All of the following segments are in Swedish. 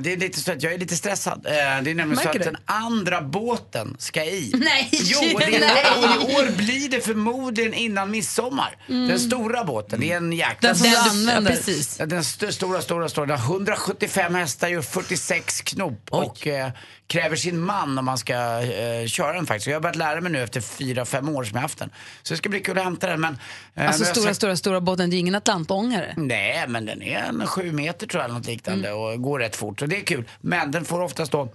Det är lite så att jag är lite stressad. Eh, Det är nämligen så Märker att du? den andra båten ska i. Nej, Jo, det nej. och i år blir det förmodligen innan midsommar. Den stora båten, det är en jäkla... Den som du använder. Precis. Den st- stora, stora, stora. Den har 175 hästar, gör 46 knop och eh, kräver sin man om man ska eh, köra den faktiskt. Jag har börjat lära mig nu efter 4-5 år som jag haft den. Så det ska bli kul att hämta den. Men, eh, Alltså stora, sagt- stora, stora båten, det är ingen atlantångare. Nej, men den är en sju meter tror jag eller något liknande och går rätt fort. Och det är kul. Men den får oftast då,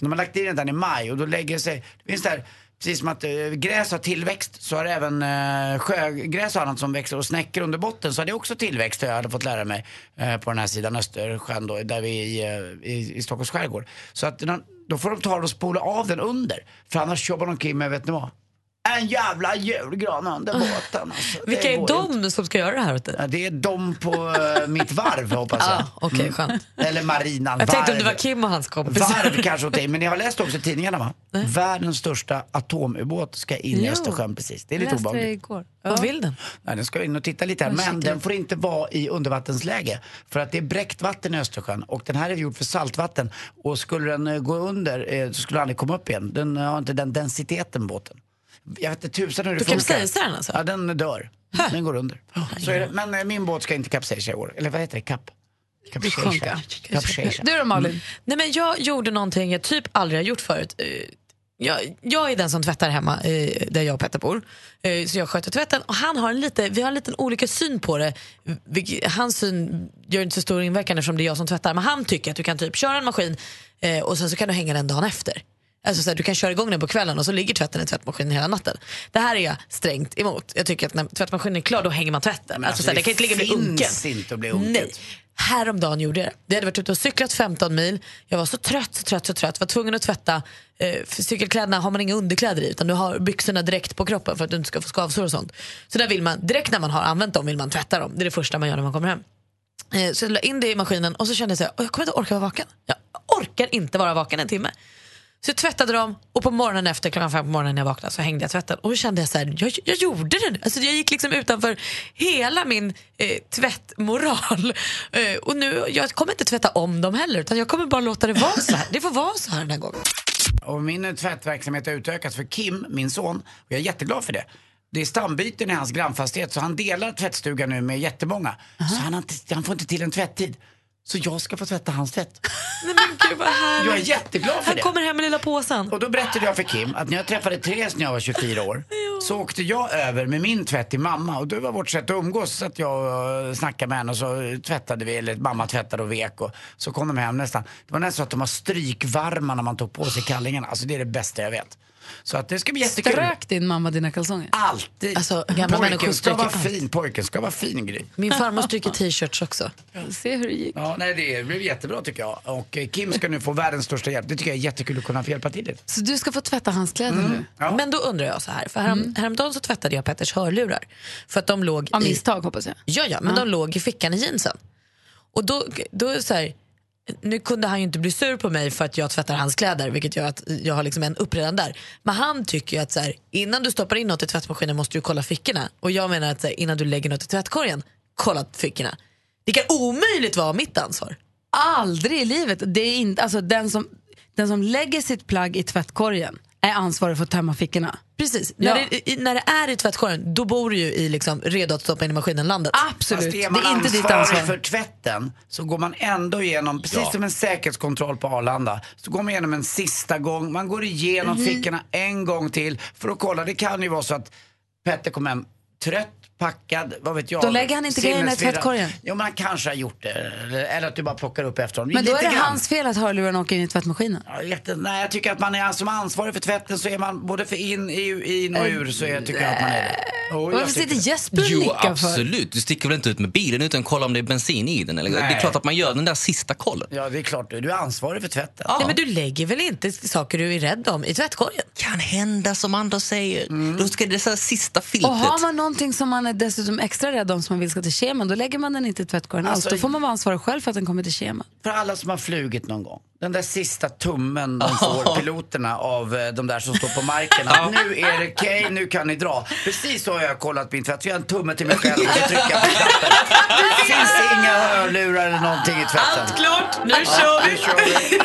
när man lagt i den där i maj och då lägger det sig, det finns där, precis som att eh, gräs har tillväxt så har även eh, sjögräs och annat som växer och snäckor under botten så har det också tillväxt har jag hade fått lära mig eh, på den här sidan Östersjön då, där vi är i, eh, i, i Stockholms skärgård. Så att då får de ta och spola av den under, för annars jobbar de omkring med, vet ni vad? En jävla julgran under båten alltså. Vilka är går inte. de som ska göra det här åt dig? Ja, det är de på eh, mitt varv hoppas jag. Ah, Okej, skönt. Eller marinan. Jag tänkte om det var Kim och hans kompisar. Varv kanske åt dig, men ni har läst också i tidningarna va? Världens största atomubåt ska in i. Östersjön precis. Det är lite Jag läste obehagligt. igår. Vad vill den? Nej, den ska in och titta lite här. Men den får inte vara i undervattensläge. För att det är bräckt vatten i Östersjön och den här är gjord för saltvatten. Och skulle den eh, gå under eh, så skulle den aldrig komma upp igen. Den har inte den densiteten båten. Jag vet inte tusan hur det funkar. kapsejsar den alltså? Ja, den dör. Den går under. Så är det. Men eh, min båt ska inte kapsejsa i år. Eller vad heter det? Kap? sjunka. Kapsejsa. Du då Malin? Nej, men jag gjorde någonting jag typ aldrig har gjort förut. Eh, Jag, jag är den som tvättar hemma eh, där jag och Petter bor. Eh, Så jag sköter tvätten och han har en lite, vi har en liten olika syn på det. Hans syn gör inte så stor inverkan eftersom det är jag som tvättar. Men han tycker att du kan typ köra en maskin eh, och sen så kan du hänga den dagen efter. Alltså så här, du kan köra igång den på kvällen och så ligger tvätten i tvättmaskinen hela natten. Det här är jag strängt emot. Jag tycker att när tvättmaskinen är klar då hänger man tvätten. Alltså, alltså, så här, det det kan inte ligga vid unken. inte att bli unket. Nej. Häromdagen gjorde jag det. Vi hade varit ute och cyklat 15 mil. Jag var så trött, så trött, så trött. Var tvungen att tvätta. Eh, cykelkläderna har man inga underkläder i utan du har byxorna direkt på kroppen för att du inte ska få skavsår och sånt. Så där vill man, direkt när man har använt dem vill man tvätta dem. Det är det första man gör när man kommer hem. Eh, så jag la in det i maskinen och så kände jag "Åh, jag kommer inte orka vara vaken. Jag orkar inte vara vaken en timme. Så jag tvättade dem och på morgonen efter klockan fem på morgonen när jag vaknade så hängde jag tvätten. Och då kände jag så här, jag, jag gjorde det nu. Alltså jag gick liksom utanför hela min eh, tvättmoral. Eh, och nu, jag kommer inte tvätta om dem heller utan jag kommer bara låta det vara så här. Det får vara så här den här gången. Och min eh, tvättverksamhet har utökats för Kim, min son, och jag är jätteglad för det. Det är stambyten i hans grannfastighet så han delar tvättstugan nu med jättemånga. Så han, har inte, han får inte till en tvättid. Så jag ska få tvätta hans tvätt. Nej, men gud vad härligt. Jag är jätteglad för Han det. kommer hem med lilla påsen. Och då berättade jag för Kim att när jag träffade Therese när jag var 24 år så åkte jag över med min tvätt till mamma och det var vårt sätt att umgås. Så att jag och snackade med henne och så tvättade vi, eller mamma tvättade och vek och så kom de hem nästan. Det var nästan så att de var strykvarma när man tog på sig kallingarna. Alltså det är det bästa jag vet. Så att det ska bli jättekul. Strök din mamma dina kalsonger? Alltid. Alltså, gamla människor pojken ska vara allt. fin, pojken ska vara fin Gry. Min farmor stryker t-shirts också. Se hur det gick. Ja, nej, det blev jättebra tycker jag. Och eh, Kim ska nu få världens största hjälp. Det tycker jag är jättekul att kunna få hjälpa till det. Så du ska få tvätta hans kläder nu? Ja. Men då undrar jag så här, för härom, häromdagen så tvättade jag Petters hörlurar. För att de låg Av i, misstag hoppas jag. Ja, ja, men de låg i fickan i jeansen. Och då, då är det så här, nu kunde han ju inte bli sur på mig för att jag tvättar hans kläder, vilket gör att jag har liksom en upp redan där. Men han tycker ju att så här, innan du stoppar in något i tvättmaskinen måste du kolla fickorna. Och jag menar att så här, innan du lägger något i tvättkorgen, kolla fickorna. Det kan omöjligt vara mitt ansvar. Aldrig i livet. Det är inte, alltså, den, som, den som lägger sitt plagg i tvättkorgen är ansvarig för att tömma fickorna. Precis, Ja. när, det, i, när det är i tvättkorgen då bor du ju i liksom, redo att stoppa in i maskinen-landet. Absolut. Fast Det är man är inte ditt ansvar. för tvätten så går man ändå igenom, precis som en säkerhetskontroll på Arlanda, så går man igenom en sista gång, man går igenom Mhm. fickorna en gång till för att kolla. Det kan ju vara så att Petter kommer hem trött, packad, vad vet jag. Då lägger han inte grejerna i tvättkorgen. Jo, men han kanske har gjort det. Eller, att du bara plockar upp efter honom. Men då är Lite det grann. hans fel att hörlurarna åker in i tvättmaskinen. Ja, jätte, nej, jag tycker att man är som ansvarig för tvätten så är man både för in, i, in och ur så är, tycker jag att man är det. Oh, jag Varför sitter. Jesper och Jo, nickar för? absolut. Du sticker väl inte ut med bilen utan kollar om det är bensin i den? Eller? Det Nej. är klart att man gör den där sista kollen. Ja, det är klart. Du Du är ansvarig för tvätten. Nej, men du lägger väl inte saker du är rädd om i tvättkorgen? Kan hända som Anders säger. Då ska det så här sista Och filtret. har man någonting som man är dessutom extra rädd om som man vill ska till keman, då lägger man den inte i tvättkorgen alls. Alltså- Då får man vara ansvarig själv för att den kommer till keman. För alla som har flugit någon gång. Den där sista tummen de får, piloterna, av eh, de där som står på marken. Att nu är det okej, nu kan ni dra. Precis så har jag kollat min tvätt. Så jag har en tumme till mig själv och så trycker jag på knappen. Det finns inga hörlurar eller någonting i tvätten. Allt klart, nu Ja, kör vi! nu kör vi.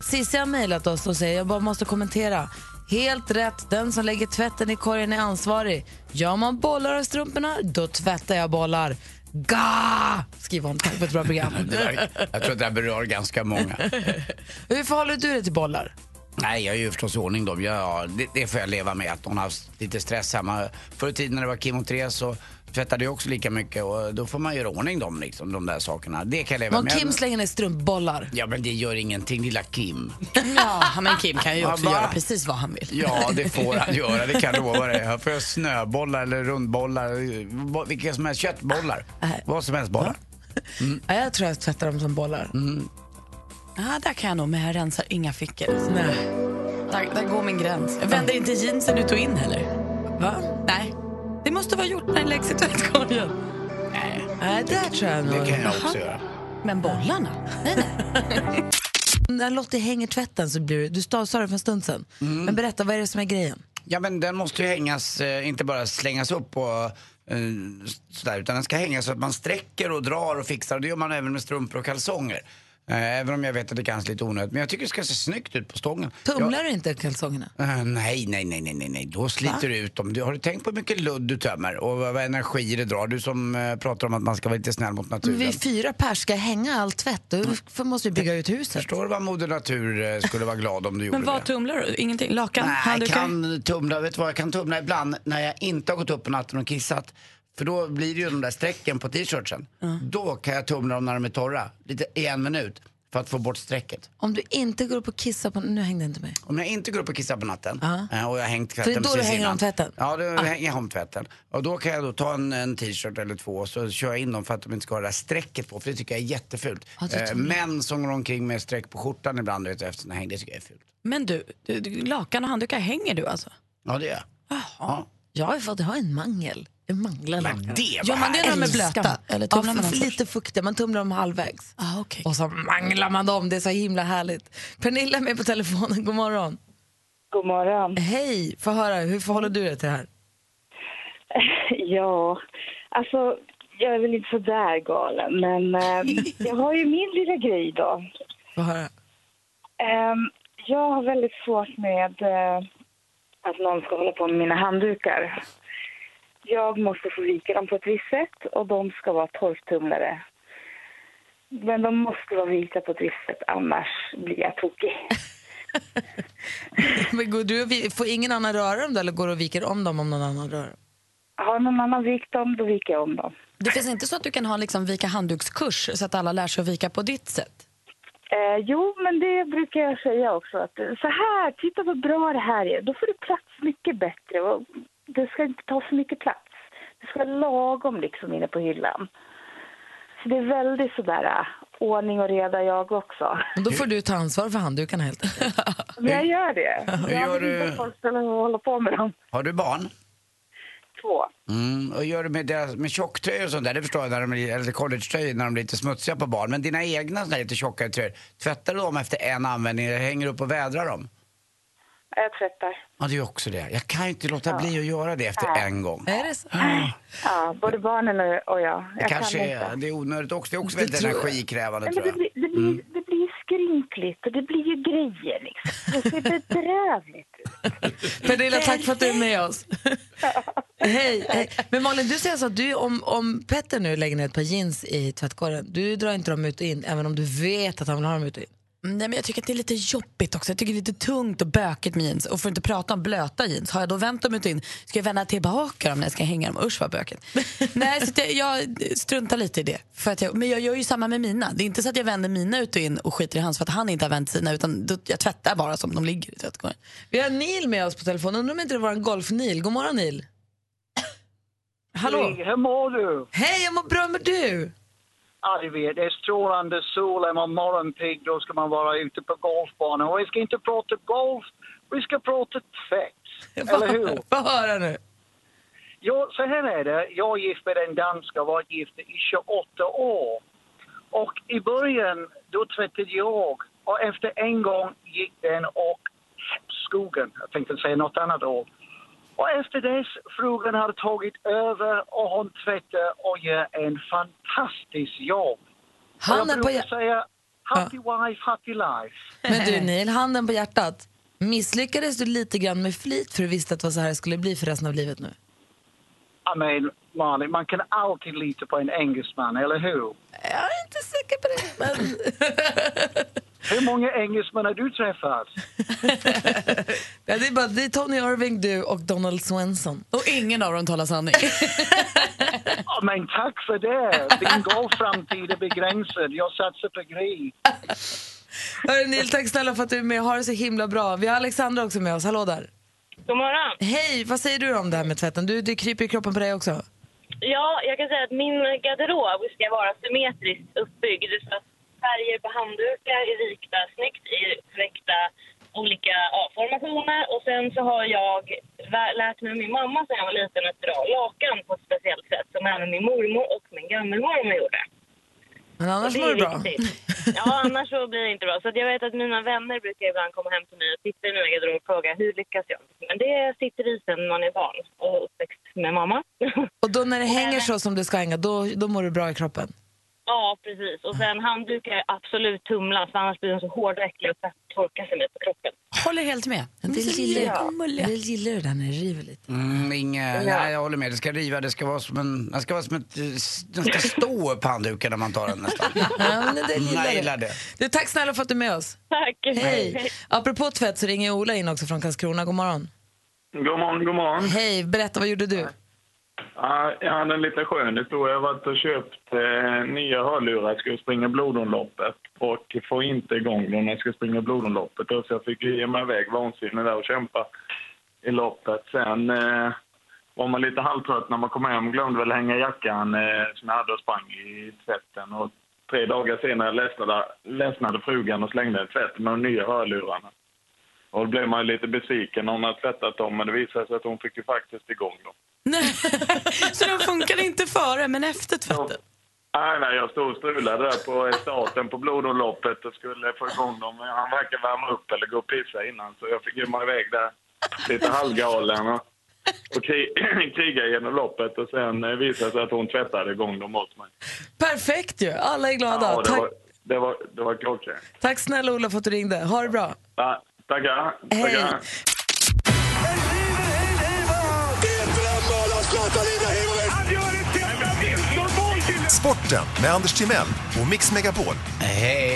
Cissi har mejlat oss och säger jag bara måste kommentera. Helt rätt, den som lägger tvätten i korgen är ansvarig. Gör man bollar av strumporna, då tvättar jag bollar. Ga! Skriver hon. Tack för ett bra program. Där, jag tror att det här berör ganska många. Hur förhåller du dig till bollar? Nej, jag är ju förstås i ordning dem. Ja, det, det får jag leva med. Att hon har haft lite stress hemma. Förr i tiden när det var Kim och Therese så tvättade jag också lika mycket och då får man göra ordning dem liksom, de där sakerna. Det kan jag leva Om med. Kim slänger ner strumpbollar. Ja men det gör ingenting, lilla Kim. Ja, men Kim kan ju också va? göra precis vad han vill. Ja, det får han göra, det kan jag lova dig. Här får jag snöbollar eller rundbollar, vilka som helst, köttbollar. Vad som helst bollar. Ja, jag tror jag tvättar dem som bollar. Ja, där kan jag nog, men jag rensar inga fickor. Nej. Där, där går min gräns. Jag vänder inte jeansen ut och in heller. Va? Nej, måste vara gjort när den läggs i tvättkorgen. Nej, Nej, där tror jag nog. det kan jag också göra. Men bollarna? Nej, nej. När Lottie hänger tvätten så blir det, du sa det för en stund sedan. Men berätta, vad är det som är grejen? Ja men den måste ju hängas, eh, inte bara slängas upp och eh, sådär, utan den ska hängas så att man sträcker och drar och fixar. Det gör man även med strumpor och kalsonger. Eh, även om jag vet att det kanske är lite onödigt. Men jag tycker det ska se snyggt ut på stången. Tumlar du inte kalsongerna? Eh, nej, nej, nej, nej, nej. Då sliter du ut dem. Du, har du tänkt på hur mycket ludd du tömmer och vad, vad energi det drar? Du som eh, pratar om att man ska vara lite snäll mot naturen. Vi fyra pers, ska hänga all tvätt. Då måste vi bygga ut huset. Förstår du vad Moder Natur eh, skulle vara glad om du gjorde Men vad det? tumlar du? Ingenting? Lakan? Nej, handdukar? kan tumla, vet du vad, jag kan tumla ibland när jag inte har gått upp på natten och kissat. För då blir det ju de där strecken på t-shirtsen. Då kan jag tumla dem när de är torra, lite i en minut. För att få bort strecket. Om du inte går upp och kissar på... Nu hängde inte mig. Om jag inte går upp och kissar på natten eh, och jag har hängt det är tvätten då du hänger om tvätten? Ja, då hänger jag om tvätten. Och då kan jag då ta en, en t-shirt eller två och så kör jag in dem för att de inte ska ha det där strecket på. För det tycker jag är jättefult. Ja, eh, män som går omkring med streck på skjortan ibland vet, efter sina häng, det tycker jag är fult. Men du, du, du, lakan och handdukar hänger du alltså? Ja, det gör jag. Ja. Jag har fått ha en mangel. Manglar Men det Gör man det när de är blöta? Eller ja, man dem lite fuktiga, man tumlar dem halvvägs. Ah, okay. Och så manglar man dem, det är så himla härligt. Pernilla är med på telefonen, god morgon. God morgon. Hej, få höra, hur förhåller du dig till det här? Ja, alltså jag är väl inte så där galen, men eh, jag har ju min lilla grej då. Få höra. Eh, jag har väldigt svårt med eh, att någon ska hålla på med mina handdukar. Jag måste få vika dem på ett visst sätt och de ska vara torktumlare. Men de måste vara vita på ett visst sätt, annars blir jag tokig. Men går du, får ingen annan röra dem då, eller går du och viker om dem om någon annan rör dem? Har någon annan vikt dem, då viker jag om dem. Det finns inte så att du kan ha liksom vika handdukskurs så att alla lär sig att vika på ditt sätt? Eh, jo, men det brukar jag säga också. Att, så här, titta vad bra det här är. Då får du plats mycket bättre. Och det ska inte ta så mycket plats. Det ska vara lagom liksom inne på hyllan. Så det är väldigt sådär äh, ordning och reda jag också. Då får du ta ansvar för handdukarna helt enkelt. Men jag gör det. Hur Jag gör vill inte du? att folk ska hålla på med dem. Har du barn? Två. Mm, och gör du med, deras, med tjocktröjor och sånt där, det förstår jag, när de, eller collegetröjor när de blir lite smutsiga på barn. Men dina egna här lite tjockare tröjor, tvättar du dem efter en användning eller hänger du upp och vädrar dem? Jag tvättar. Ja, det är också det. Jag kan ju inte låta bli att göra det efter en gång. Är det så? Ja, både barnen och jag. Det jag kanske kan är, det är onödigt också. Det är också Det väldigt tror jag. energikrävande Nej, tror det, jag. blir, det, blir, det blir ju skrynkligt och det blir ju grejer liksom. Det ser bedrövligt ut. Pernilla, tack för att du är med oss. hej, hej. Men Malin, du säger alltså att du, om, om Petter nu lägger ner ett par jeans i tvättkorgen, du drar inte dem ut och in även om du vet att han vill ha dem ut och in? Nej, men jag tycker att det är lite jobbigt också. Jag tycker det är lite tungt och bökigt med jeans. Och för att inte prata om blöta jeans, har jag då vänt dem ut in, ska jag vända tillbaka dem när jag ska hänga dem? Usch vad bökigt. Nej, så jag, jag struntar lite i det. För att jag, men jag gör ju samma med mina. Det är inte så att jag vänder mina ut och in och skiter i hans för att han inte har vänt sina, utan då, jag tvättar bara som de ligger i tvättkorgen. Vi har Neil med oss på telefon. Undrar om inte det var en golf-Neil. God morgon Neil. Hallå? Hur mår du? Hej, jag mår bra med du? Ja, vet, det är strålande sol, är man morgonpigg då ska man vara ute på golfbanan. Och vi ska inte prata golf, vi ska prata tvätt. Eller hur? Få höra nu. jag, så här är det. Jag är gift med en danska och varit gift i 28 år. Och i början, då tvättade jag. Och efter en gång gick den och skogen. Jag tänkte säga något annat ord. Och efter dess, frugan hade tagit över och hon tvättar och gör en fantastisk jobb. Handen på brukar hjär- säga, happy wife, happy life. Men du Neil, handen på hjärtat. Misslyckades du lite grann med flit för att du visste att det var så här det skulle bli för resten av livet nu? I mean, Malin, man kan alltid lita på en engelsman, eller hur? Jag är inte säker på det. Men... Hur många engelsmän har du träffat? ja, det, är bara, det är Tony Irving, du och Donald Swenson. Och ingen av dem talar sanning. Ja, men tack för det. Din golfframtid är begränsad. Jag satsar på Gry. Hörru Neil, tack snälla för att du är med. Ha det så himla bra. Vi har Alexandra också med oss. Hallå där. God morgon. Hej, vad säger du om det här med tvätten? Du, det kryper i kroppen på dig också. Ja, jag kan säga att min garderob ska vara symmetriskt uppbyggd så att färger på handdukar är vikta snyggt i korrekta olika ja, formationer. Och sen så har jag lärt mig av min mamma sedan jag var liten att dra lakan på ett speciellt sätt som även min mormor och min gammelmormor gjorde. Men annars det mår du bra. Ja, annars så blir det inte bra. Så jag vet att mina vänner brukar ibland komma hem till mig och titta i mina garderober och fråga hur lyckas jag? Men det sitter i sen man är barn och uppväxt med mamma. Och då när det hänger så som det ska hänga, då, då mår du bra i kroppen? Ja, precis. Och sen handdukar absolut tumlas, för annars blir de så hårda och äckliga och torkar sig lite på kroppen. Håller helt med. En del gillar, en del gillar det där när det river lite. Mm, inga, nej, jag håller med. Det ska riva, det ska vara som en... Det ska vara som ett... Den ska stå upp handduken när man tar den nästan. Ja, men gillar Jag gillar det. det. Du, tack snälla för att du är med oss. Tack! Hej. Apropå tvätt så ringer Ola in också från Karlskrona. God morgon. God morgon, god morgon. Hej, berätta vad gjorde du? Ja, jag hade en lite skön historia. Jag har varit och köpt eh, nya hörlurar. Jag skulle springa blodomloppet och få inte igång dem när jag skulle springa blodomloppet. Så jag fick ge mig iväg vansinnig där och kämpa i loppet. Sen eh, var man lite halvtrött när man kom hem. Glömde väl hänga jackan eh, som jag hade och sprang i tvätten. Och tre dagar senare ledsnade, ledsnade frugan och slängde tvätten med de nya hörlurarna. Och då blev man lite besviken när hon hade tvättat dem, men det visade sig att hon fick ju faktiskt igång dem. Så de funkade inte före, men efter tvätten? Nej, nej, jag stod och strulade där på starten på blodomloppet och skulle få igång dem. Men Han verkar värma upp eller gå och pissa innan, så jag fick mig iväg där lite halvgalen och, och kri, kriga genom loppet. Och sen eh, visade det sig att hon tvättade igång dem åt mig. Perfekt ju, alla är glada. Ja, det tack, var, det var, det var klockrent. tack snälla Ola för att du ringde. Ha det bra. Ja, tackar. Hej. tackar. Sporten med Anders Timell och Mix Megapol. Hej.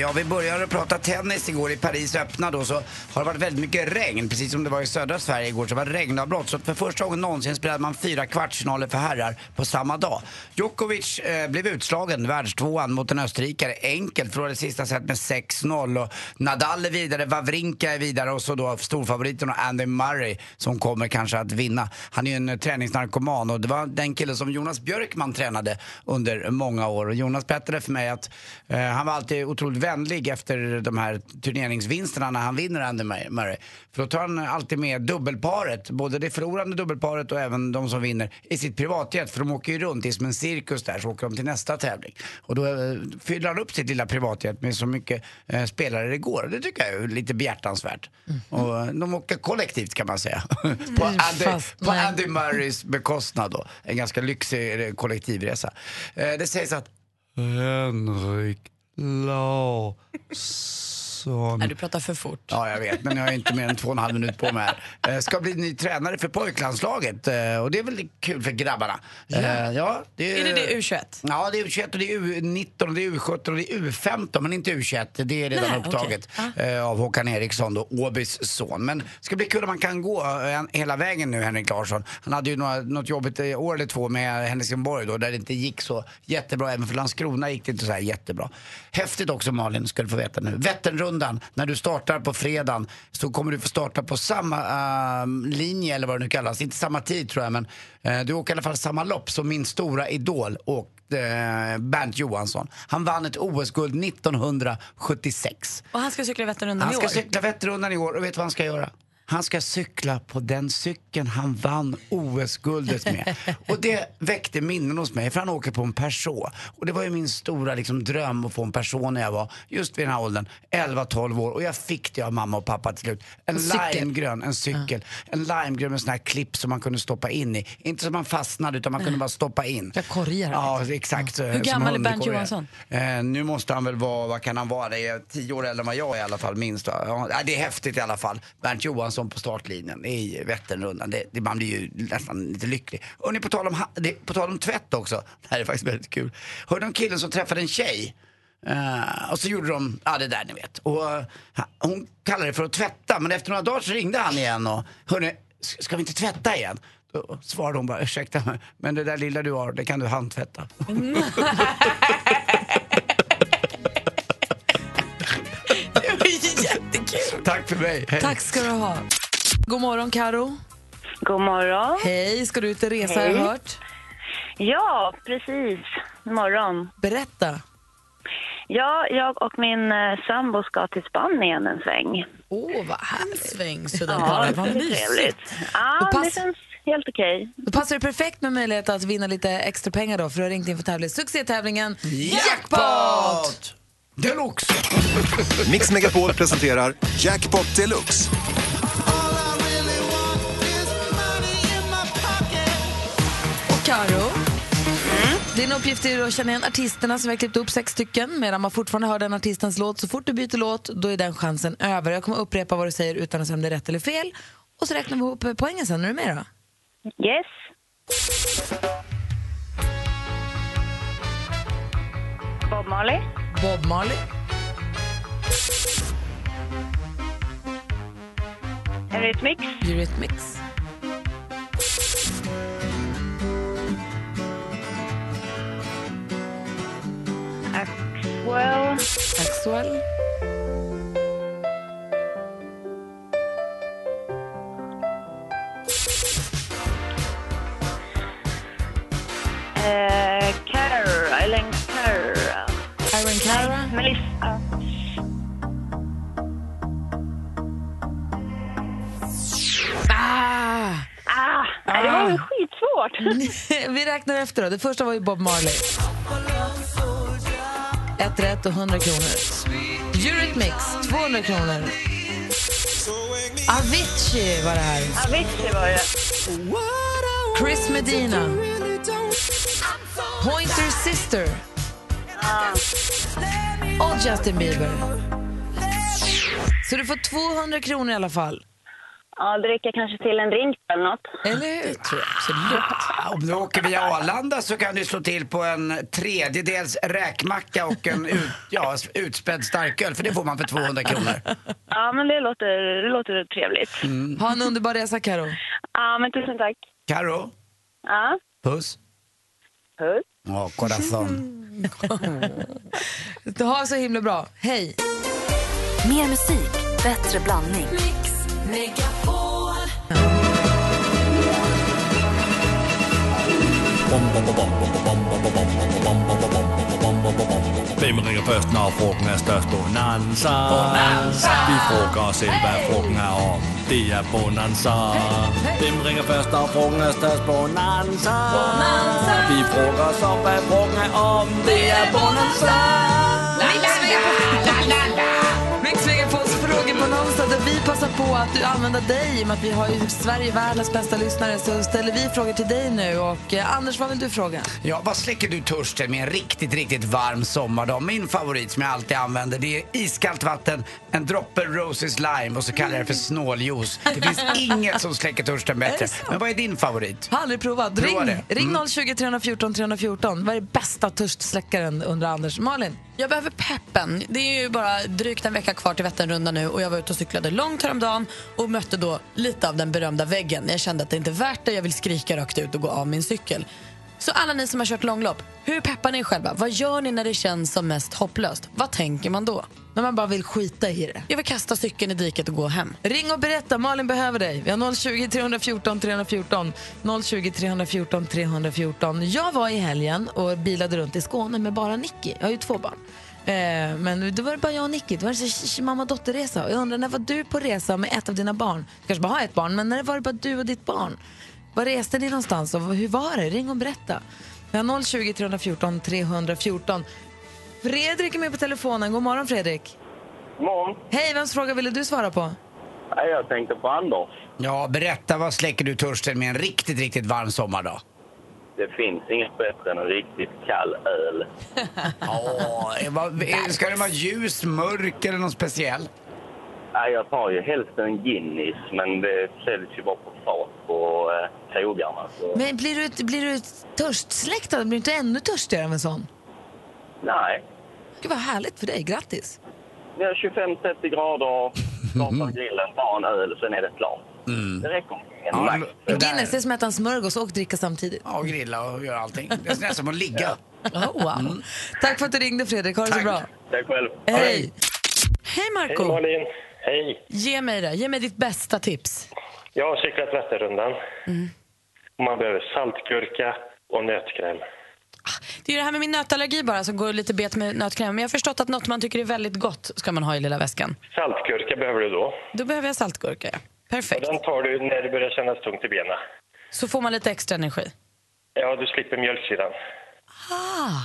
Ja, vi började prata tennis igår i Paris öppna då så har det varit väldigt mycket regn. Precis som det var i södra Sverige igår så var det regnavbrott. Så för första gången någonsin spelade man fyra kvartsfinaler för herrar på samma dag. Djokovic eh, blev utslagen, världstvåan mot en österrikare. Enkelt, förlorade sista set med 6-0. Och Nadal är vidare, Wawrinka är vidare och så då storfavoriten Andy Murray som kommer kanske att vinna. Han är ju en eh, träningsnarkoman och det var den killen som Jonas Björkman tränade under många år. Och Jonas berättade för mig att eh, han var alltid otroligt vänlig efter de här turneringsvinsterna när han vinner Andy Murray. För då tar han alltid med dubbelparet, både det förlorande dubbelparet och även de som vinner i sitt privatjet. För de åker ju runt, det är som en cirkus där, så åker de till nästa tävling. Och då eh, fyller han upp sitt lilla privatjet med så mycket eh, spelare det går. Det tycker jag är lite behjärtansvärt. Och eh, de åker kollektivt kan man säga. på Andy, fast- på. Andy Murrays bekostnad då. En ganska lyxig eh, kollektivresa. Eh, det sägs att Henrik low. Larsson Nej, du pratar för fort. Ja, jag vet, men jag har inte mer än två och en halv minut på mig här. Eh, Ska bli ny tränare för pojklandslaget eh, och det är väl kul för grabbarna. Eh, Ja, det Är det det U21? Ja, det är U21 och det är U19 och det är U17 och det är U15 men inte U21. Det är redan Nej, upptaget eh, av Håkan Eriksson då, Åbys son. Men det ska bli kul om man kan gå hela vägen nu, Henrik Larsson. Han hade ju några, något jobbigt år eller två med Helsingborg då där det inte gick så jättebra. Även för Landskrona gick det inte så här jättebra. Häftigt också Malin, ska du få veta nu. Vätternrundan, när du startar på fredagen så kommer du få starta på samma eh, linje eller vad det nu kallas. Inte samma tid tror jag men eh, du åker i alla fall samma lopp som min stora idol och eh, Bernt Johansson. Han vann ett OS-guld 1976. Och han ska cykla Vätternrundan Han i ska år. cykla Vätternrundan i år och vet vad han ska göra? Han ska cykla på den cykeln han vann OS-guldet med. Och det väckte minnen hos mig, för han åker på en Peugeot. Och det var ju min stora liksom, dröm att få en Peugeot när jag var just vid den här åldern, 11-12 år. Och jag fick det av mamma och pappa till slut. En, En limegrön, en cykel. En limegrön med sån här klipp som man kunde stoppa in i. Inte så man fastnade, utan man kunde bara stoppa in. Jag korgar. Ja, exakt. så- Hur gammal är Bernt. Johansson? Eh, nu måste han väl vara, vad kan han vara, det är tio år äldre än vad jag är i alla fall, minst. Ja, det är häftigt i alla fall. Bernt Johansson på startlinjen i Vätternrundan. Det, det, man blir ju nästan lite lycklig. Och ni, på tal om, det, på tal om tvätt också, det här är faktiskt väldigt kul. Hörde om killen som träffade en tjej? Uh, och så gjorde de, ja det där ni vet. Och uh, hon kallade det för att tvätta, men efter några dagar så ringde han igen och, hörni, ska vi inte tvätta igen? Då svarade hon bara, ursäkta mig, men det där lilla du har, det kan du handtvätta. Mm. Tack för mig. Hej. Tack ska du ha. God morgon, Karo. God morgon. Hej, ska du ut och resa har jag Hej. hört? Ja, precis. Morgon. Berätta. Ja, jag och min eh, sambo ska till Spanien en sväng. Åh, oh, vad härligt. Sväng sådär Ja, Vad mysigt. trevligt. Ja, pass- det känns helt okej. Då passar det perfekt med möjlighet att vinna lite extra pengar då, för du har ringt in för tävling. Succétävlingen Jackpot! Deluxe! Mix Megapol presenterar Jackpot Deluxe. Och Karo. Din uppgift är att känna igen artisterna som vi har klippt upp sex stycken medan man fortfarande hör den artistens låt. Så fort du byter låt, då är den chansen över. Jag kommer upprepa vad du säger utan att säga om det är rätt eller fel. Och så räknar vi ihop poängen sen. Är du med då? Yes. Bob Marley. Bob Marley, Eurythmics. Eurythmics, Axwell. Axwell, räknar efter då. Det första var ju Bob Marley. Ett rätt och 100 kronor. Eurythmics, 200 kronor. Avicii var det här. Avicii var det. Chris Medina. Pointer Sister. Och Justin Bieber. Så du får 200 kronor i alla fall. Ja, dricka kanske till en drink eller något. Eller hur? tror jag absolut. Ah, Om du åker via Arlanda så kan du slå till på en tredjedels räkmacka och en ut, ja, utspädd starköl, för det får man för 200 kronor. Ja, men det låter, det låter trevligt. Ha en underbar resa, Karo. Ja, men tusen tack. Karo, Ja, puss. puss. Ja, corazon. Du har så himla bra. Hej! Mer musik, bättre blandning. Hvem ringer først, når frugten er størst? Bonanza. Bonanza. Vi frågar os selv, hvad frugten er om. Det er Bonanza. Hvem ringer først, når frugten er størst? Bonanza. Bonanza. Vi frågar os om, hvad frugten er om. Det er Bonanza. Mix Megapols frågebonanza där vi passar på att använda dig. I och med att vi har ju Sverige världens bästa lyssnare så ställer vi frågor till dig nu. Och eh, Anders, vad vill du fråga? Ja, vad släcker du törsten med en riktigt, riktigt varm sommardag? Min favorit som jag alltid använder det är iskallt vatten, en droppe Roses Lime och så kallar jag det för snåljuice. Det finns inget som släcker törsten bättre. Men vad är din favorit? Har aldrig provat. Prova ring det. Mm. ring 020 314 314. Vad är bästa törstsläckaren under Anders? Malin? Jag behöver peppen. Det är ju bara drygt en vecka kvar till Vätternrundan nu och jag var ute och cyklade långt häromdagen och mötte då lite av den berömda väggen. Jag kände att det inte är värt det, jag vill skrika rakt ut och gå av min cykel. Så alla ni som har kört långlopp, hur peppar ni själva? Vad gör ni när det känns som mest hopplöst? Vad tänker man då? När man bara vill skita i det. Jag vill kasta cykeln i diket och gå hem. Ring och berätta, Malin behöver dig. Vi har 020 314 314. 020 314 314. Jag var i helgen och bilade runt i Skåne med bara Nicky. Jag har ju två barn. Eh, men då var det bara jag och Nicky. Det var en så- mamma och dotterresa. Och Jag undrar, när var du på resa med ett av dina barn? Du kanske bara har ett barn, men när var det bara du och ditt barn? Var reste ni någonstans och hur var det? Ring och berätta. Vi har 020 314 314. Fredrik är med på telefonen. God morgon Fredrik. God morgon. Hej, vems fråga ville du svara på? Jag tänkte på Anders. Ja, berätta vad släcker du törsten med en riktigt, riktigt varm sommardag? Det finns inget bättre än en riktigt kall öl. Ja, vad- är- ska den vara ljus, mörk eller någon speciell? Nej, jag tar ju helst en Guinness, men det säljs ju bara på fat på eh, krogarna. Så. Men blir du, blir du törstsläktad? Blir du inte ännu törstigare av en sån? Nej, Gud vad härligt för dig. Grattis. vi har 25-30 grader, startar grillen, tar en öl, sen är det klart. Det räcker. En Ja, Guinness, det är som att äta en smörgås och dricka samtidigt. Ja, och grilla och göra allting. Det är nästan som att ligga. Oh, wow. Tack för att du ringde Fredrik. Ha det så bra. Tack själv. Hej. Hej Marco. Hej Malin. Hej. Ge mig det. Ge mig ditt bästa tips. Jag har cyklat Vätternrundan. Mm. Man behöver saltgurka och nötkräm. Det är det här med min nötallergi bara som går lite bet med nötkräm. Men jag har förstått att något man tycker är väldigt gott ska man ha i lilla väskan. Saltgurka behöver du då. Då behöver jag saltgurka, ja. Perfekt. Och den tar du när det börjar kännas tungt i benen. Så får man lite extra energi. Ja, du slipper mjölksyran. Ah.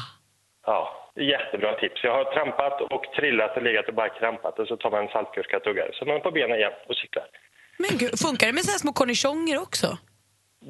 Ja, jättebra tips. Jag har trampat och trillat och legat och bara krampat och så tar man en saltgurka och tuggar. Så man är på benen igen och cyklar. Men gud, funkar det med så här små cornichoner också?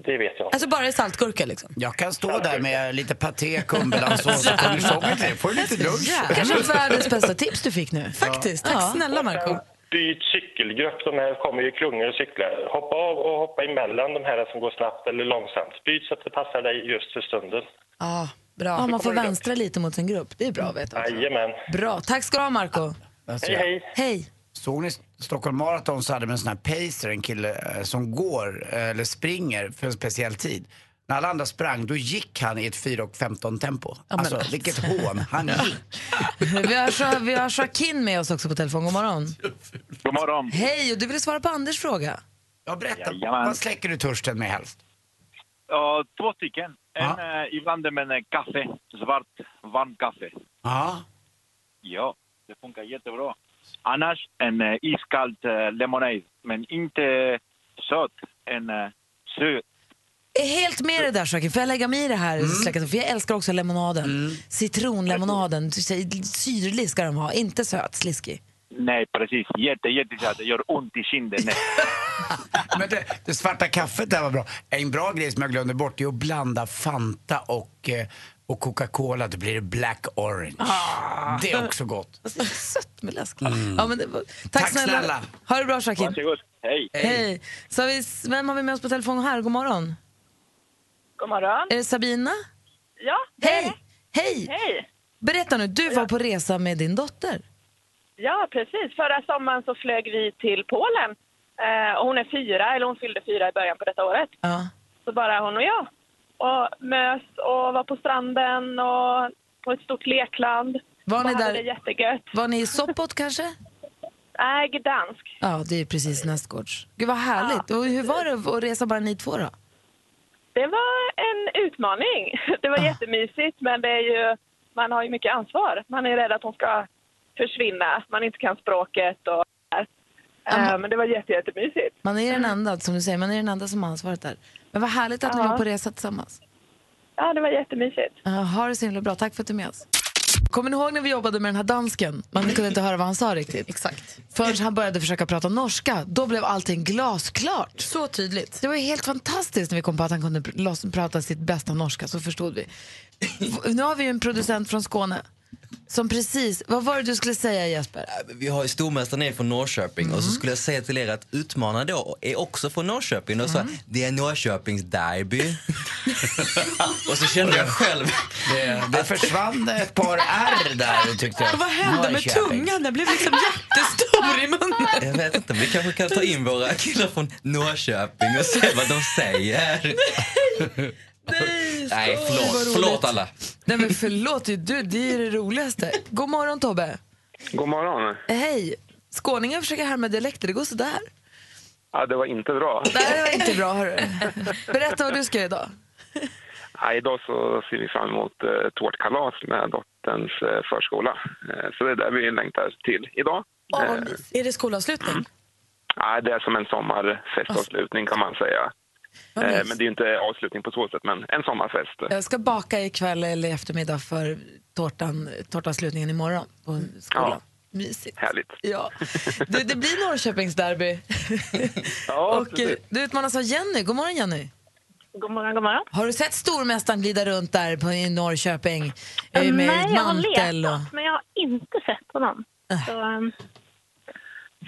Det vet jag. Alltså bara i saltgurka liksom? Jag kan stå där med lite paté, kumbelandsås och cornichoner till. får du lite lunch. Kanske världens bästa tips du fick nu. Faktiskt. Tack snälla Marco. Byt cykelgrupp. De här kommer ju i klungor och cyklar. Hoppa av och hoppa emellan de här som går snabbt eller långsamt. Byt så att det passar dig just för stunden. Ja, bra. Ja, man får vänstra lite mot sin grupp. Det är bra att veta. Jajamän. Bra. Tack ska du ha Marco. Alltså, Hej, hej. Hej. Såg ni Stockholm Marathon så hade de en sån här pacer, en kille eh, som går eh, eller springer för en speciell tid. När alla andra sprang, då gick han i ett 4 och 15 tempo. men Alltså, alltså. vilket hån. Han gick. Vi har, Sha- vi har Joaquin med oss också på telefon. God morgon. God morgon. Hej, och du ville svara på Anders fråga. Ja, berätta. Jajamän. Vad släcker du törsten med helst? Ja, två stycken. En eh, ibland med en kaffe, svart varm kaffe. Ja. Ja, det funkar jättebra. Annars en eh, iskall eh, lemonade, men inte söt. En eh, söt. Jag är helt med dig där Joaquin. Får jag lägga mig i det här? släcket? För jag älskar också lemonaden. Citronlemonaden. Syrlig ska den vara, inte söt, sliskig. Nej, precis. Jätte, jättesött. Det gör ont i kinden. Men det, det svarta kaffet där var bra. En bra grej som jag glömde bort är att blanda Fanta och, eh, och Coca-Cola. Då blir det Black Orange. Ah. Det är också gott. Sött med läsk. Mm. Ja, men det var, tack, Tack snälla. snälla. Ha det bra Joaquin. Varsågod. Hej. Hej. Så har vi, vem har vi med oss på telefon här? God morgon. God morgon. Är det Sabina? Ja, Hej! Hej! Hej! Berätta nu, du var på resa med din dotter. Ja, precis. Förra sommaren så flög vi till Polen. Eh, och hon är fyra, eller hon fyllde fyra i början på detta året. Ja. Så bara hon och jag. Och mös och var på stranden och på ett stort lekland. Var ni där- det jättegött. Var ni i Sopot kanske? Nej, Gdansk. Ja, det är precis nästgårds. Gud vad härligt. Och hur var det att resa bara ni två då? Det var en utmaning. Det var jättemysigt, men det är ju, man har ju mycket ansvar. Man är rädd att hon ska försvinna, man inte kan språket och Eh, Men det var jätte, jättemysigt. Man är den enda, som du säger, man är den enda som har ansvaret där. Men vad härligt att ni Ja. var på resa tillsammans. Ja, det var jättemysigt. Ja, ha det så himla bra. Tack för att du är med oss. Kommer ni ihåg när vi jobbade med den här dansken? Man kunde inte höra vad han sa riktigt. Exakt. Förrän han började försöka prata norska. Då blev allting glasklart. Så tydligt. Det var helt fantastiskt när vi kom på att han kunde pr- prata sitt bästa norska. Så förstod vi. nu har vi ju en producent från Skåne. Som precis, vad var det du skulle säga Jesper? Vi har ju stormästaren är från Norrköping och så skulle jag säga till er att utmanarna då är också från Norrköping. Och så, Det är Norrköpings derby. och så kände jag själv... Det, det försvann ett par R där tyckte jag. Vad hände med tungan? Den blev liksom jättestor i munnen. Jag vet inte, vi kanske kan ta in våra killar från Norrköping och se vad de säger. Nej, vad förlåt. Förlåt alla. Nej men förlåt, du, det är det roligaste. God morgon Tobbe. God morgon. Hej. Skåningar försöker härma dialekter, det går sådär. Ja, det var inte bra. Nej, det var inte bra hörru. Berätta vad du ska göra idag. Ja, idag så ser vi fram emot eh, tårtkalas med dottern Mattens eh, förskola. Eh, Så det är där vi längtar till idag. Eh, Är det skolavslutning? Nej, det är som en sommarfestavslutning kan man säga. Eh. Men det är ju inte avslutning på så sätt, men en sommarfest. Jag ska baka ikväll eller i eftermiddag för tårtan, tårtanslutningen imorgon på skolan. Mysigt. Härligt. Ja. Du, det blir Norrköpingsderby. Ja, och eh, du utmanas av Jenny. God morgon Jenny. God morgon, god morgon. Har du sett stormästaren glida runt där på, i Norrköping med Nej, jag har mantel? Och... letat, men jag har inte sett honom. Så, um,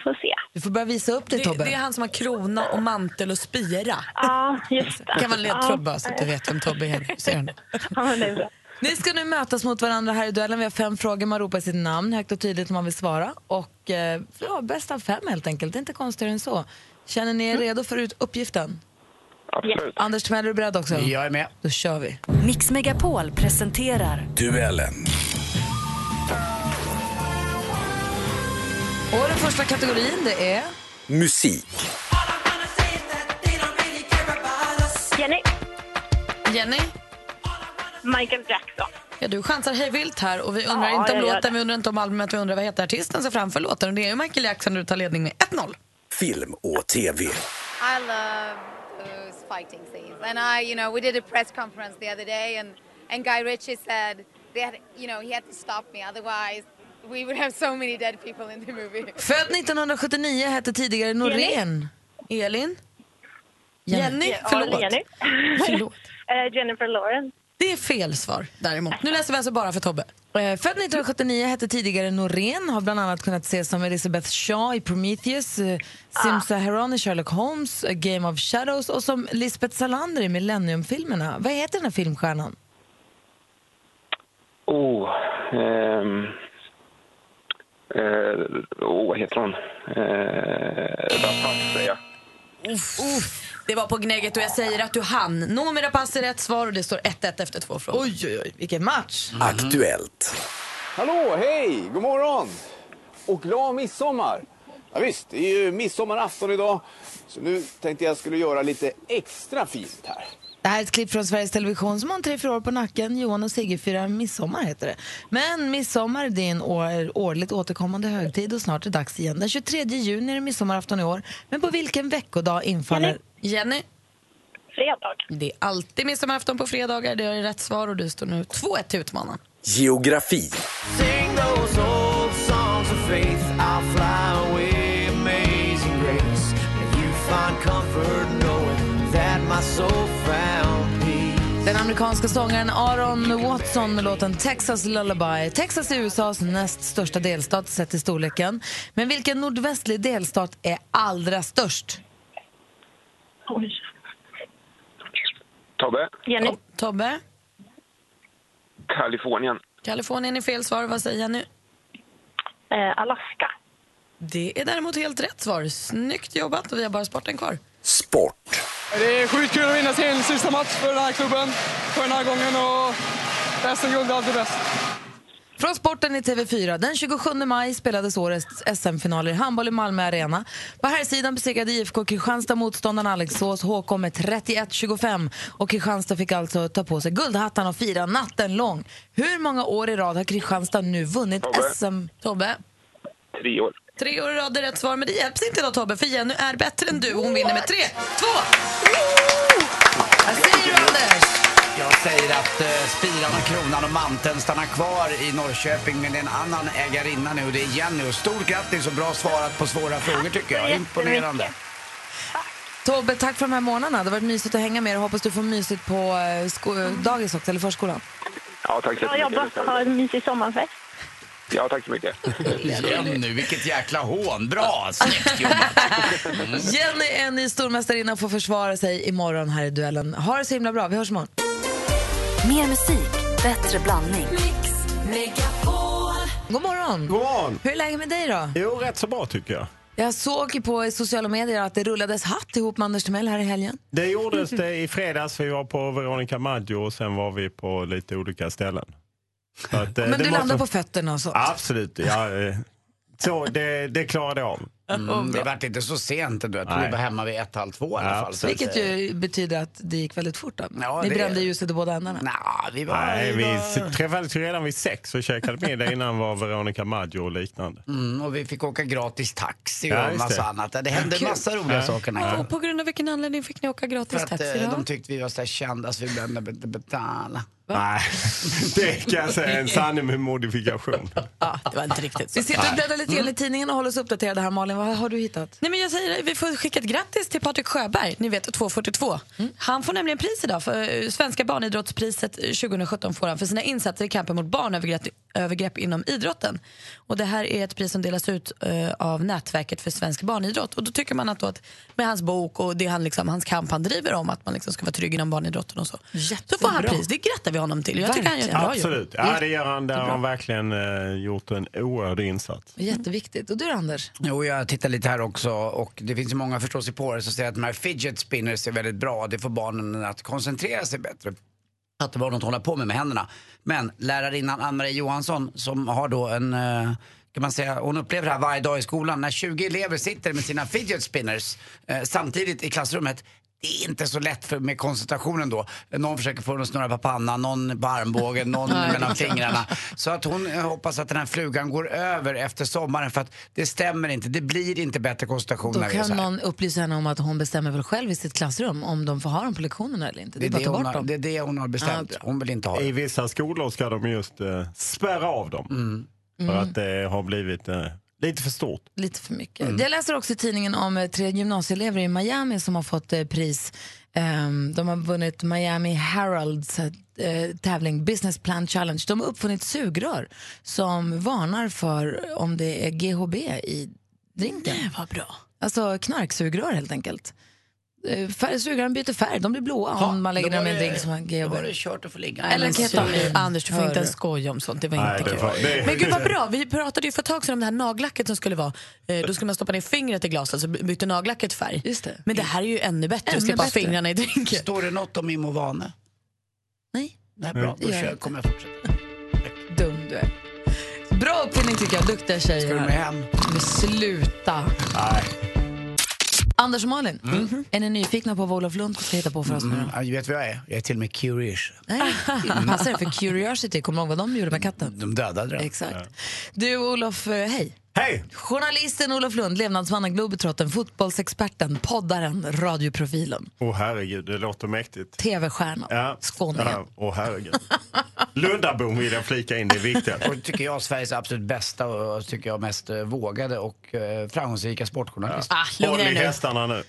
får se. Du får börja visa upp dig Det, Tobbe. det är han som har krona och mantel och spira. Ja, just det. kan vara en ledtråd Ja. bara så att du vet vem Tobbe är. Ser? Ja, det är bra. Ni ska nu mötas mot varandra här i duellen. Vi har fem frågor. Man ropar sitt namn högt och tydligt om man vill svara. Och eh, ja, bäst av fem helt enkelt. Det är inte konstigare än så. Känner ni er redo för uppgiften? Absolut. Anders Timell, är du beredd också? Jag är med. Då kör vi. Mix Megapol presenterar Duellen. Och den första kategorin det är... Musik. Jenny, Jenny, Michael Jackson. ja, du chansar hej vilt här och vi undrar Ja, inte om låten, vi undrar inte om albumet, vi undrar vad heter artisten som framför låten och det är ju Michael Jackson och du tar ledning med 1-0. Film och TV. I love those fighting scenes. And I, you know, we did a press conference the other day, and, and Guy Ritchie said that, you know, he had to stop me, otherwise we would have so many dead people in the movie. Född 1979 hette tidigare Norén. Elin? Jenny, Ja, förlåt. Jenny. Förlåt. Eh, Jennifer Lawrence. Det är fel svar däremot. Nu läser vi alltså bara för Tobbe. Eh, Född 1979 hette tidigare Norén, har bland annat kunnat ses som Elizabeth Shaw i Prometheus, eh, Simsa Heron i Sherlock Holmes, A Game of Shadows och som Lisbeth Salander i Millennium-filmerna. Vad heter den här filmstjärnan? Oh, ehm, eh, oh, vad heter hon? Eh, Rapace, säger jag. Uff. Uff. Det var på gnägget och jag säger att du hann. Noomi pass är rätt svar och det står 1-1 efter två frågor. Oj, oj, oj, vilken match! Aktuellt. Hallå, hej, god morgon! Och glad midsommar! Ja, visst, det är ju midsommarafton idag, så nu tänkte jag skulle göra lite extra fint här. Det här är ett klipp från Sveriges Television som har tre, fyra år på nacken. Johan och Sigge firar midsommar heter det. Men midsommar det är en år, årligt återkommande högtid och snart är det dags igen. Den 23 juni är det midsommarafton i år. Men på vilken veckodag infaller... Jenny? Fredag. Det är alltid midsommarafton på fredagar. Det är rätt svar och du står nu 2-1 till utmanaren. Geografi. Sing amerikanska sångaren Aaron Watson med låten Texas Lullaby. Texas är USAs näst största delstat sett till storleken. Men vilken nordvästlig delstat är allra störst? Oj. Tobbe, Jenny. Tobbe? Kalifornien. Kalifornien är fel svar. Vad säger Jenny? Eh, Alaska. Det är däremot helt rätt svar. Snyggt jobbat och vi har bara sporten kvar. Sport. Det är sjukt kul att vinna sin sista match för den här klubben för den här gången och SM-guld är alltid bäst. Från sporten i TV4. Den 27 maj spelades årets SM-finaler i handboll i Malmö Arena. På här sidan besegrade IFK Kristianstad motståndaren Alingsås HK med 31-25 och Kristianstad fick alltså ta på sig guldhattarna och fira natten lång. Hur många år i rad har Kristianstad nu vunnit Tobbe. SM? Tobbe? Tre år. Tre år i rad är rätt svar, men det hjälps inte då Tobbe, för Jenny är bättre än du och hon vinner med 3-2. Vad säger du Anders? Jag säger att uh, spiran och kronan och manteln stannar kvar i Norrköping men det är en annan ägarinna nu och det är Jenny. Och stort grattis och bra svarat på svåra frågor tycker jag. Imponerande. Tobbe, tack för de här månaderna. Det har varit mysigt att hänga med och hoppas du får mysigt på eh, sko- dagis också, eller förskolan. Ja, tack så Bra jobbat och ha en mysig sommarfest. Ja, tack så mycket. Jenny, vilket jäkla hån. Bra, snyggt jobbat. Jenny är en ny stormästarinna och får försvara sig imorgon här i duellen. Ha det så himla bra. Vi hörs imorgon. Mer musik, bättre blandning. God morgon. God morgon. Hur är läget med dig då? Jo, rätt så bra tycker jag. Jag såg ju på sociala medier att det rullades hatt ihop med Anders Timell här i helgen. Det gjordes det i fredags. Vi var på Veronica Maggio och sen var vi på lite olika ställen. Att, eh, Men det du måste- landar på fötterna och sånt. Absolut, ja, eh, så det, det klarade jag av. Mm, det vart inte så sent ändå. Jag tror vi var hemma vid ett, halv två i alla Ja, fall. Så att, Vilket ju betyder att det gick väldigt fort. Då. Ja, Ni det- brände ljuset i båda ändarna. Nja, vi var... Nej, vi vi var... träffades ju redan vid sex och käkade middag innan var Veronica Maggio och liknande. Mm, och vi fick åka gratis taxi Ja, och just massa det. annat. Det hände Kul. massa roliga Ja. saker. här Och på grund av vilken anledning fick ni åka För gratis att taxi eh, då? de tyckte vi var så kända så vi behövde inte betala. Nej, det kan jag säga är en sanning med modifikation. Ja, det var inte riktigt så. Vi sitter och bläddrar lite grann i tidningen och håller oss uppdaterade här Malin. Vad har du hittat? Nej, men jag säger det, vi får skicka ett grattis till Patrik Sjöberg, ni vet 242. Han får nämligen pris idag. För eh, Svenska barnidrottspriset 2017 får han för sina insatser i kampen mot barnövergrepp övergrepp inom idrotten. Och det här är ett pris som delas ut eh, av Nätverket för svensk barnidrott. Och då tycker man att, då att med hans bok och det han liksom, hans kamp han driver om att man liksom ska vara trygg inom barnidrotten och så. Så får han Jättebra. pris. Det grattar vi honom till. Jag tycker han gör ett bra Absolut. jobb. Ja, det gör han. Där har han verkligen eh, gjort en oerhörd insats. Jätteviktigt. Och du Anders? Jo, jag tittar lite här också och det finns ju många förståsigpåare som säger att de här fidget spinners är väldigt bra. Det får barnen att koncentrera sig bättre. Att det var något att hålla på med med händerna. Men lärarinnan Ann-Marie Johansson som har då en eh, kan man säga, hon upplever det här varje dag i skolan när 20 elever sitter med sina fidget spinners eh, samtidigt i klassrummet. Det är inte så lätt för, med koncentrationen då. Någon försöker få den att snurra på pannan, någon på armbågen, någon mellan det fingrarna. Så att hon hoppas att den här flugan går över efter sommaren för att det stämmer inte. Det blir inte bättre koncentration Då när vi är så kan här. någon upplysa henne om att hon bestämmer väl själv i sitt klassrum om de får ha dem på lektionerna eller inte. Det är bara att ta hon bort har, dem. det är det hon har bestämt. hon vill inte ha I det. vissa skolor ska de just eh, spärra av dem. För Mm. att det har blivit eh, lite för stort. Lite för mycket. Jag läser också i tidningen om eh, tre gymnasieelever i Miami som har fått eh, pris. Ehm, de har vunnit Miami Heralds eh, tävling Business Plan Challenge. De har uppfunnit sugrör som varnar för om det är GHB i drinken. Nej, vad bra. Alltså knarksugrör helt enkelt. Eh, Sugrören byter färg, de blir blåa om man lägger då dem i en drink som har Då GHB. var det kört att få ligga. Eller Anders, du får inte ens skoja om sånt. Det var Nej, inte det kul. var- det- Men gud vad bra, vi pratade ju för ett tag sedan om det här nagellacket som skulle vara. Eh, då skulle man stoppa ner fingret i glaset så bytte nagellacket färg. Just det. Men det här är ju ännu bättre, Ännu att slippa ha fingrarna i drinken. Står det något om Imovane? Nej. Nej, bra. Då kör, kommer jag fortsätta. Dum du är. Bra uppfinning tycker jag, duktiga tjejer. Ska du med hem? Men sluta. Nej. Anders och Malin, är ni nyfikna på vad Olof Lund ska hitta på för oss nu Mm, du vet vad jag är? Jag är till och med curious. Nej, passar det för Curiosity, kommer du ihåg vad de gjorde med katten? De dödade den. Exakt. Du Olof, eh, hej. Hej! Journalisten Olof Lund, levnadsmannen, globetrotten, fotbollsexperten, poddaren, radioprofilen, Åh herregud, det låter mäktigt. tv-stjärnan, Ja. skåningen. Ja, Åh herregud. Lundabom vill jag flika in, det är viktigt. Och tycker jag Sveriges absolut bästa och tycker jag mest eh, vågade och eh, framgångsrika sportjournalist. Ah, lugna Håll i nu. hästarna nu.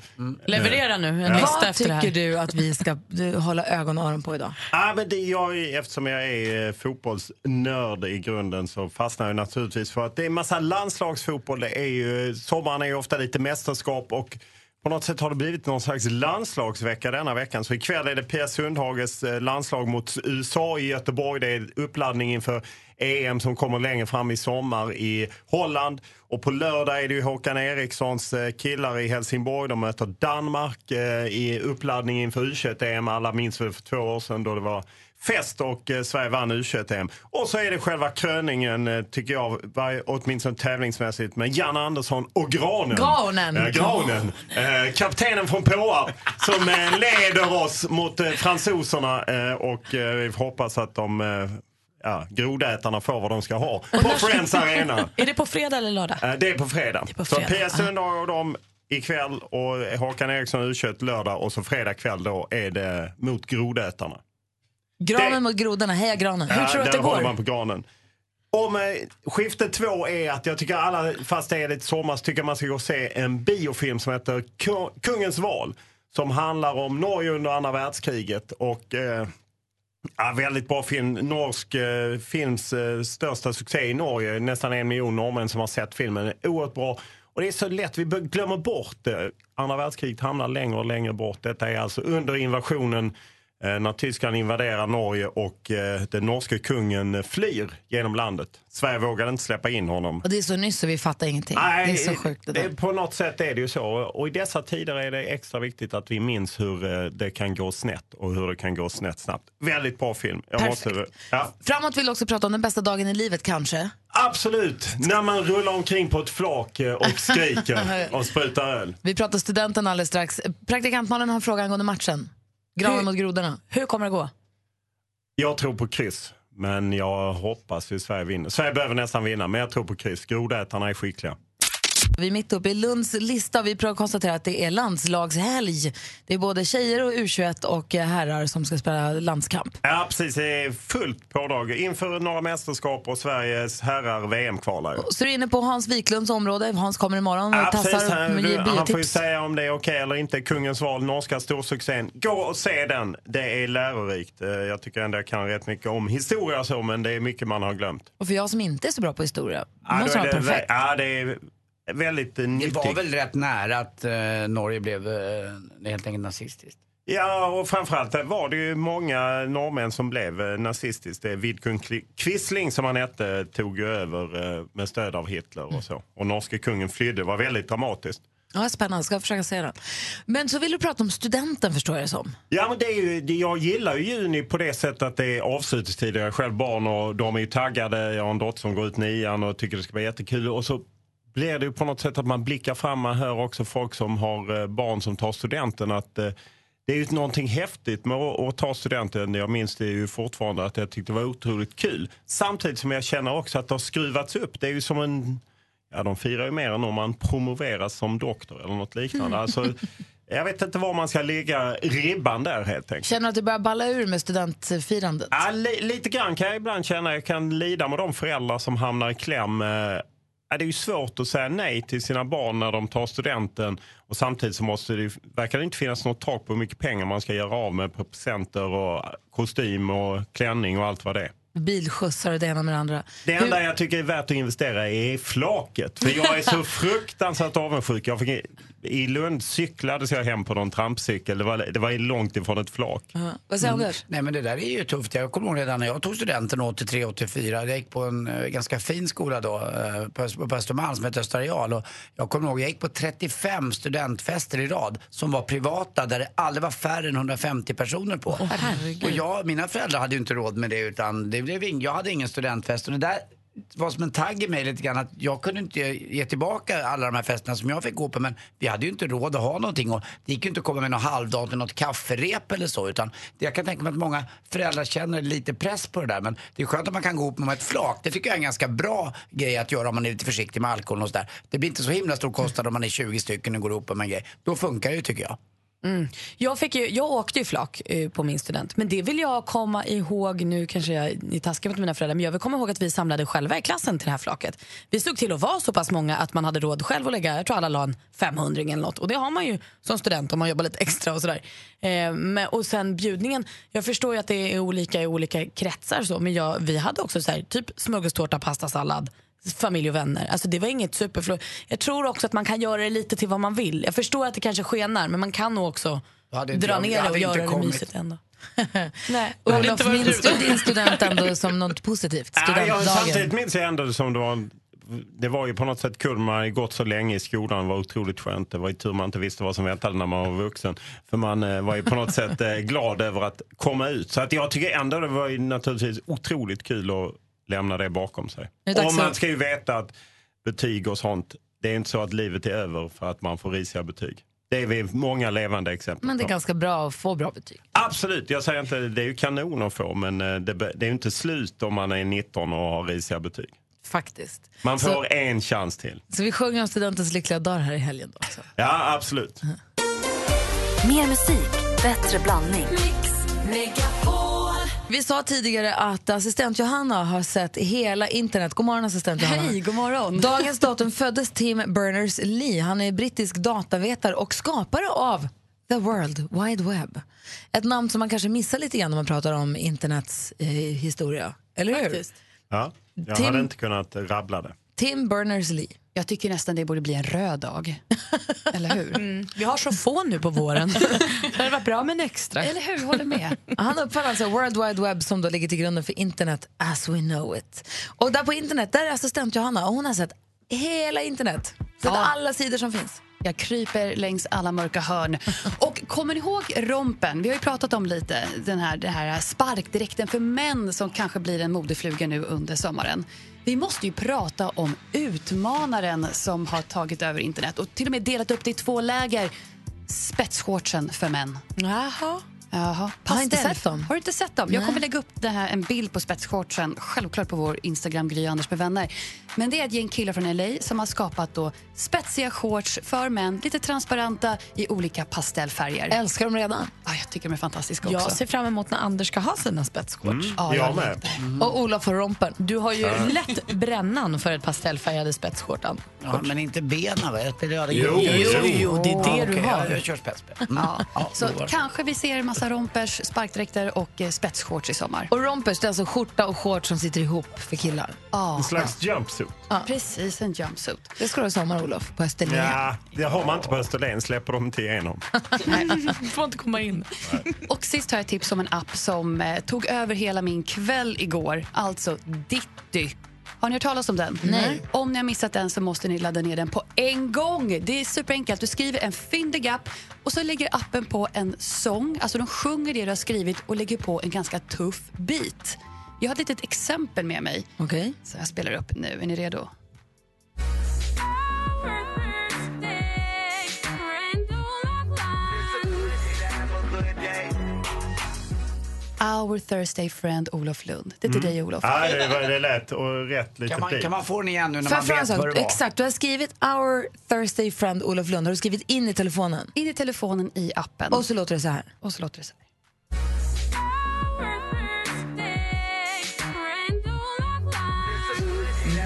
Leverera nu en Ja. lista Vad efter det här. tycker du att vi ska eh, hålla ögon och öron på idag? Ja, men det, jag, är- eftersom jag är fotbollsnörd i grunden så fastnar jag naturligtvis för att det är en massa landslagsfotboll. Det är ju, sommaren är ju ofta lite mästerskap och på något sätt har det blivit någon slags landslagsvecka denna veckan. Så ikväll är det Pia Sundhages eh, landslag mot USA i Göteborg. Det är uppladdning inför EM som kommer längre fram i sommar i Holland. Och på lördag är det ju Håkan Erikssons eh, killar i Helsingborg. De möter Danmark eh, i uppladdning inför U21-EM. Alla minns väl för två år sedan då det var fest och eh, Sverige vann U21-EM. Och så är det själva kröningen, eh, tycker jag, var, åtminstone tävlingsmässigt, med Jan Andersson och Granen. Granen. Ja, granen. Eh, kaptenen från Påarp som eh, leder oss mot eh, fransoserna eh, och eh, vi hoppas att de eh, Ja, grodätarna får vad de ska ha på Friends Arena. Är det på fredag eller lördag? Eh, Det är på fredag. på Så fredag, Pia Sundhage och dem ikväll och Håkan Eriksson U21 lördag och så fredag kväll då är det mot grodätarna. Granen mot grodorna, heja granen. Hur tror du att där det håller går? man på granen. Om eh, skifte två är att jag tycker alla, fast det är lite sommar, så tycker jag man ska gå och se en biofilm som heter Ku- Kungens val. Som handlar om Norge under andra världskriget. Och eh, ja, väldigt bra film. Norsk eh, films eh, största succé i Norge. Nästan en miljon norrmän som har sett filmen. Oerhört bra. Och det är så lätt, vi glömmer bort det. Andra världskriget hamnar längre och längre bort. Detta är alltså under invasionen när Tyskland invaderar Norge och eh, den norske kungen flyr genom landet. Sverige vågade inte släppa in honom. Och det är så nyss så vi fattar ingenting. Nej, det är så sjukt det det, på något sätt är det ju så. Och i dessa tider är det extra viktigt att vi minns hur eh, det kan gå snett och hur det kan gå snett snabbt. Väldigt bra film. Jag måste, ja. Framåt vill du också prata om den bästa dagen i livet kanske? Absolut! När man rullar omkring på ett flak eh, och skriker och sprutar öl. Vi pratar studenten alldeles strax. Praktikantmannen har en fråga angående matchen. Granen mot grodorna. Hur kommer det gå? Jag tror på kryss, men jag hoppas ju Sverige vinner. Sverige behöver nästan vinna, men jag tror på kryss. Grodätarna är skickliga. Vi är mitt uppe i Lunds lista vi prövar konstatera att det är landslagshelg. Det är både tjejer och U21 och eh, herrar som ska spela landskamp. Ja, precis. Det är fullt pådrag inför några mästerskap och Sveriges herrar VM-kvalar. Så du är inne på Hans Wiklunds område. Hans kommer imorgon och Ja, precis. tassar Han, med han får ju biotips. säga om det är okej eller inte. Kungens val, norska storsuccén. Gå och se den. Det är lärorikt. Eh, Jag tycker ändå jag kan rätt mycket om historia så, men det är mycket man har glömt. Och för jag som inte är så bra på historia, Ja, måste vara perfekt. ja, det är väldigt eh, Det var väl rätt nära att eh, Norge blev eh, helt enkelt nazistiskt. Ja, och framförallt eh, var det ju många norrmän som blev eh, nazistiskt. Är Vidkun Quisling som han hette tog ju över eh, med stöd av Hitler och så. Och norske kungen flydde. Det var väldigt dramatiskt. Ja, spännande, ska jag försöka se den. Men så vill du prata om studenten förstår jag det som. Ja, men det är ju, det- jag gillar ju juni på det sättet att det är avslutningstider. Jag är själv barn och de är ju taggade. Jag har en dotter som går ut nian och tycker det ska bli jättekul. Och så blir det ju på något sätt att man blickar fram. Man hör också folk som har eh, barn som tar studenten att eh, det är ju någonting häftigt med att, ta studenten. Jag minns det ju fortfarande att jag tyckte det var otroligt kul. Samtidigt som jag känner också att det har skruvats upp. Det är ju som en Ja, de firar ju mer än om man promoveras som doktor eller något liknande. Alltså, jag vet inte var man ska lägga ribban där helt enkelt. Känner du att du börjar balla ur med studentfirandet? Ja, li, lite grann kan jag ibland känna. Jag kan lida med de föräldrar som hamnar i kläm. Eh, det är ju svårt att säga nej till sina barn när de tar studenten. Och samtidigt så måste det, verkar det inte finnas något tak på hur mycket pengar man ska göra av med på presenter och kostym och klänning och allt vad det är. Bilskjutsar och det ena med det andra. Det enda jag tycker är värt att investera i är flaket. För jag är så fruktansvärt avundsjuk. Jag fick, I Lund cyklade jag hem på någon trampcykel. Det var, det var långt ifrån ett flak. Vad säger Mm. Anders? Nej men det där är ju tufft. Jag kommer ihåg redan när jag tog studenten 83-84. Jag gick på en eh, ganska fin skola då eh, på, Öst- på Östermalm som hette Östarial. Och jag kommer ihåg jag gick på 35 studentfester i rad som var privata där det aldrig var färre än 150 personer på. och jag, mina föräldrar hade ju inte råd med det utan det blev ing, jag hade ingen studentfest. Och det där var som en tagg i mig lite grann att jag kunde inte ge tillbaka alla de här festerna som jag fick gå på men vi hade ju inte råd att ha någonting och det gick ju inte att komma med någon halvdant till något kafferep eller så utan jag kan tänka mig att många föräldrar känner lite press på det där men det är skönt att man kan gå upp med ett flak. Det tycker jag är en ganska bra grej att göra om man är lite försiktig med alkohol och sådär. Det blir inte så himla stor kostnad om man är 20 stycken och går ihop med en grej. Då funkar det ju tycker jag. Mm. Jag, fick ju, jag åkte ju flak eh, på min student, men det vill jag komma ihåg. Nu kanske jag är taskig mot mina föräldrar, men jag vill komma ihåg att vi samlade själva i klassen till det här flaket. Vi såg till att vara så pass många att man hade råd själv att lägga, jag tror alla la en 500 eller något. Och det har man ju som student om man jobbar lite extra och sådär. Eh, men, och sen bjudningen, jag förstår ju att det är olika i olika kretsar så, men jag, vi hade också så här, typ smörgåstårta, pasta, sallad familj och vänner. Alltså det var inget superflå. Jag tror också att man kan göra det lite till vad man vill. Jag förstår att det kanske skenar, men man kan nog också dra jag- ner det och göra det mysigt ändå. Nej. Olof, minns du din student ändå som något positivt? Nej, jag, Studentdagen? samtidigt minns jag ändå som det var, det var ju på något sätt kul. Man hade gått så länge i skolan. Det var otroligt skönt. Det var ju tur man inte visste vad som väntade när man var vuxen. För man eh, var ju på något sätt eh, glad över att komma ut. Så att jag tycker ändå det var ju naturligtvis otroligt kul att lämna det bakom sig. Det Och man ska ju veta att betyg och sånt, det är inte så att livet är över för att man får risiga betyg. Det är vi många levande exempel Men det är på. ganska bra att få bra betyg. Absolut, jag säger inte det är ju kanon att få men eh, det, det är ju inte slut om man är 19 och har risiga betyg. Faktiskt. Man får Så- en chans till. Så vi sjunger om studentens lyckliga dagar här i helgen då också. Ja, absolut. Mer musik, bättre blandning. Vi sa tidigare att assistent Johanna har sett hela internet. God morgon assistent Johanna. Hej, god morgon. Dagens datum föddes Tim Berners-Lee. Han är brittisk datavetare och skapare av The World Wide Web. Ett namn som man kanske missar lite grann när man pratar om internets eh, historia. Eller hur? Faktiskt. Ja, jag Tim- hade inte kunnat rabbla det. Tim Berners-Lee. Jag tycker nästan det borde bli en röd dag. Eller hur? Mm. Vi har så få nu på våren. det hade varit bra med en extra. Eller hur? Håller med. Han uppfann alltså World Wide Web som då ligger till grunden för internet as we know it. Och där på internet, där är assistent Johanna och hon har sett hela internet. Sett alla sidor som finns. Jag kryper längs alla mörka hörn. Och kommer ni ihåg rompen? Vi har ju pratat om lite den här, det här sparkdräkten för män som kanske blir en modefluga nu under sommaren. Vi måste ju prata om utmanaren som har tagit över internet och till och med delat upp det i två läger. Spetsshortsen för män. Jaha. Jaha. Jag har inte sett dem. Har du inte sett dem? Jag kommer lägga upp det här, en bild på spetsshortsen, självklart på vår Instagram, Gry Anders med vänner. Men det är ett gäng killar från LA som har skapat då spetsiga shorts för män, lite transparenta i olika pastellfärger. Älskar dem redan. Ja, jag tycker de är fantastiska också. Jag ser fram emot när Anders ska ha sina spetsshorts. Mm, Ja, jag jag med. Och Olof har rompen. Du har ju Ja. lätt brännan för ett pastellfärgade spetsskjortan. Ja, men inte benen va? Jag spelar Jo, jo, jo, det är det Ja, du okej, har. Jag, jag kör spetsben. Mm. Ja. Ja, Så kanske vi ser massa rompers, sparkdräkter och eh, spetsshorts i sommar. Och rompers, det är alltså skjorta och shorts som sitter ihop för killar. Ja. En slags jumpsuit. Ja. Precis, en jumpsuit. Det ska du ha i sommar, Olof, på Österlen. Ja, det har man inte på Österlen, släpper de inte igenom. får inte komma in. Och sist har jag tips om en app som eh, tog över hela min kväll igår. Alltså Ditty. Har ni hört talas om den? Nej. Om ni har missat den så måste ni ladda ner den på en gång. Det är superenkelt. Du skriver en fyndig app och så lägger appen på en sång. Alltså de sjunger det du har skrivit och lägger på en ganska tuff beat. Jag har ett litet exempel med mig. Okej. Så jag spelar upp nu. Är ni redo? Our Thursday friend Olof Lund. Det är till dig Olof. Ja, det, var, det lät och rätt lite Kan man, kan man få den igen nu när Får man vet vad det var? Exakt, du har skrivit Our Thursday friend Olof Lund. Har du skrivit in i telefonen? In i telefonen i appen. Och så låter det så här. Och så låter det så här.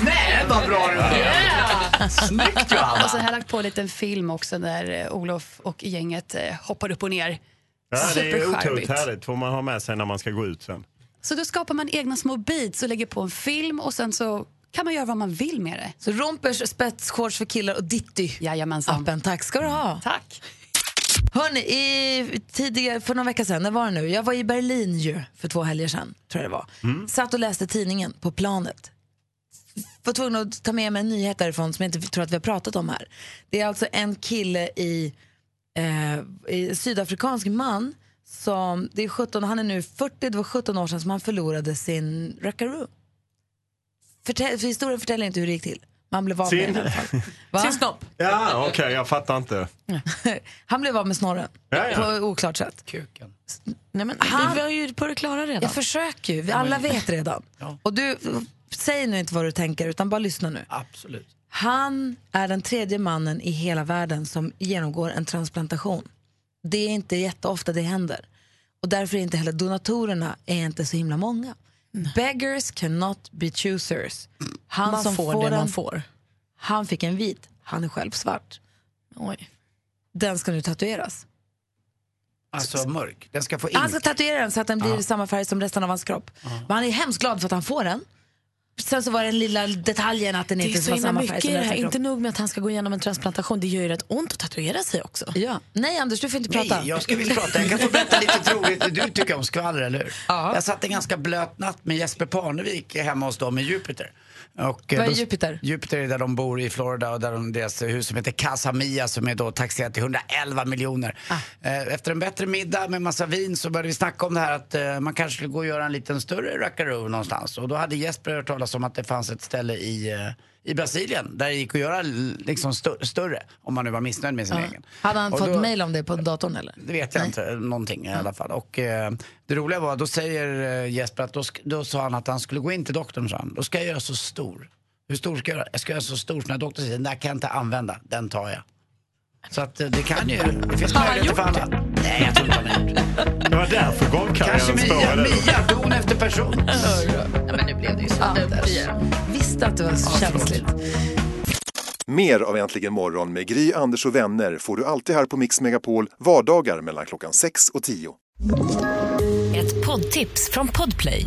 Nej, vad bra det var! Snyggt Johanna! Och sen har jag lagt på en liten film också där eh, Olof och gänget eh, hoppar upp och ner. Ja, det är otroligt härligt. får man ha med sig när man ska gå ut sen. Så då skapar man egna små beats och lägger på en film och sen så kan man göra vad man vill med det. Så rompers, spetsshorts för killar och Ditty. Jajamensan. Appen. Tack ska du ha. Tack. Hörni, i, tidigare, för några veckor sedan, när var det nu? Jag var i Berlin ju, för två helger sedan, tror jag det var. Satt och läste tidningen på planet. Var tvungen att ta med mig en nyhet därifrån som jag inte tror att vi har pratat om här. Det är alltså en kille i, eh, sydafrikansk man som, det är 17, han är nu 40, det var 17 år sedan som han förlorade sin rackaroo. Förtäll, för historien förtäljer inte hur det gick till. Man blev av med den i alla fall. Va? Sin snopp. Ja, okej, jag fattar inte. Han blev av med snorren Ja, ja. på oklart sätt. Kuken. Nej, men, Han- Vi var ju på det klara redan. Jag försöker ju, vi alla vet redan. Och du, säg nu inte vad du tänker utan bara lyssna nu. Absolut. Han är den tredje mannen i hela världen som genomgår en transplantation. Det är inte jätteofta det händer. Och därför är inte heller donatorerna är inte så himla många. Beggars cannot be choosers. Han Man som får får det den, man får. Han fick en vit, han är själv svart. Oj. Den ska nu tatueras. Alltså mörk. Den ska få in. Han ska tatuera den så att den blir i samma färg som resten av hans kropp. Men han är hemskt glad för att han får den. Sen så var den lilla detaljen att den inte var samma färg mycket som resten Inte nog med att han ska gå igenom en transplantation, det gör ju rätt ont att tatuera sig också. Ja. Nej Anders, du får inte prata. Nej, jag ska visst prata. Jag kan få berätta lite troligt. Du tycker om skvaller, eller hur? Jag satt en ganska blöt natt med Jesper Parnevik hemma hos dem i Jupiter. Och, eh, Vad är då- Jupiter? Jupiter är där de bor i Florida och där de, deras hus som heter Casa Mia som är då taxerat till 111 miljoner. Ah. Eh, Efter en bättre middag med massa vin så började vi snacka om det här att eh, man kanske skulle gå och göra en liten större rackaroo någonstans. Och då hade Jesper hört talas om att det fanns ett ställe i, i Brasilien där det gick att göra liksom stö- större om man nu var missnöjd med sin Ja. egen. Hade han Och fått då- mejl om det på datorn eller? det vet jag inte, någonting i alla fall. Och eh, det roliga var, då säger eh, Jesper att då, då sa han att han skulle gå in till doktorn, sa han. Då ska jag göra så stor. Hur stor ska jag göra? Jag ska göra så stor när doktorn säger, den där kan jag inte använda, den tar jag. Så att eh, det kan ju, det finns Har han möjligheter för alla. Nej, jag tror inte han har gjort det. Det var därför Kanske golfkarriären Mia, spårade ur. Mia, don efter person. Ja, men nu blev det ju så. Anders. Visste att det var så känsligt. Mer av Äntligen morgon med Gry, Anders och vänner får du alltid här på Mix Megapol vardagar mellan klockan 6 och 10. Ett poddtips från Podplay.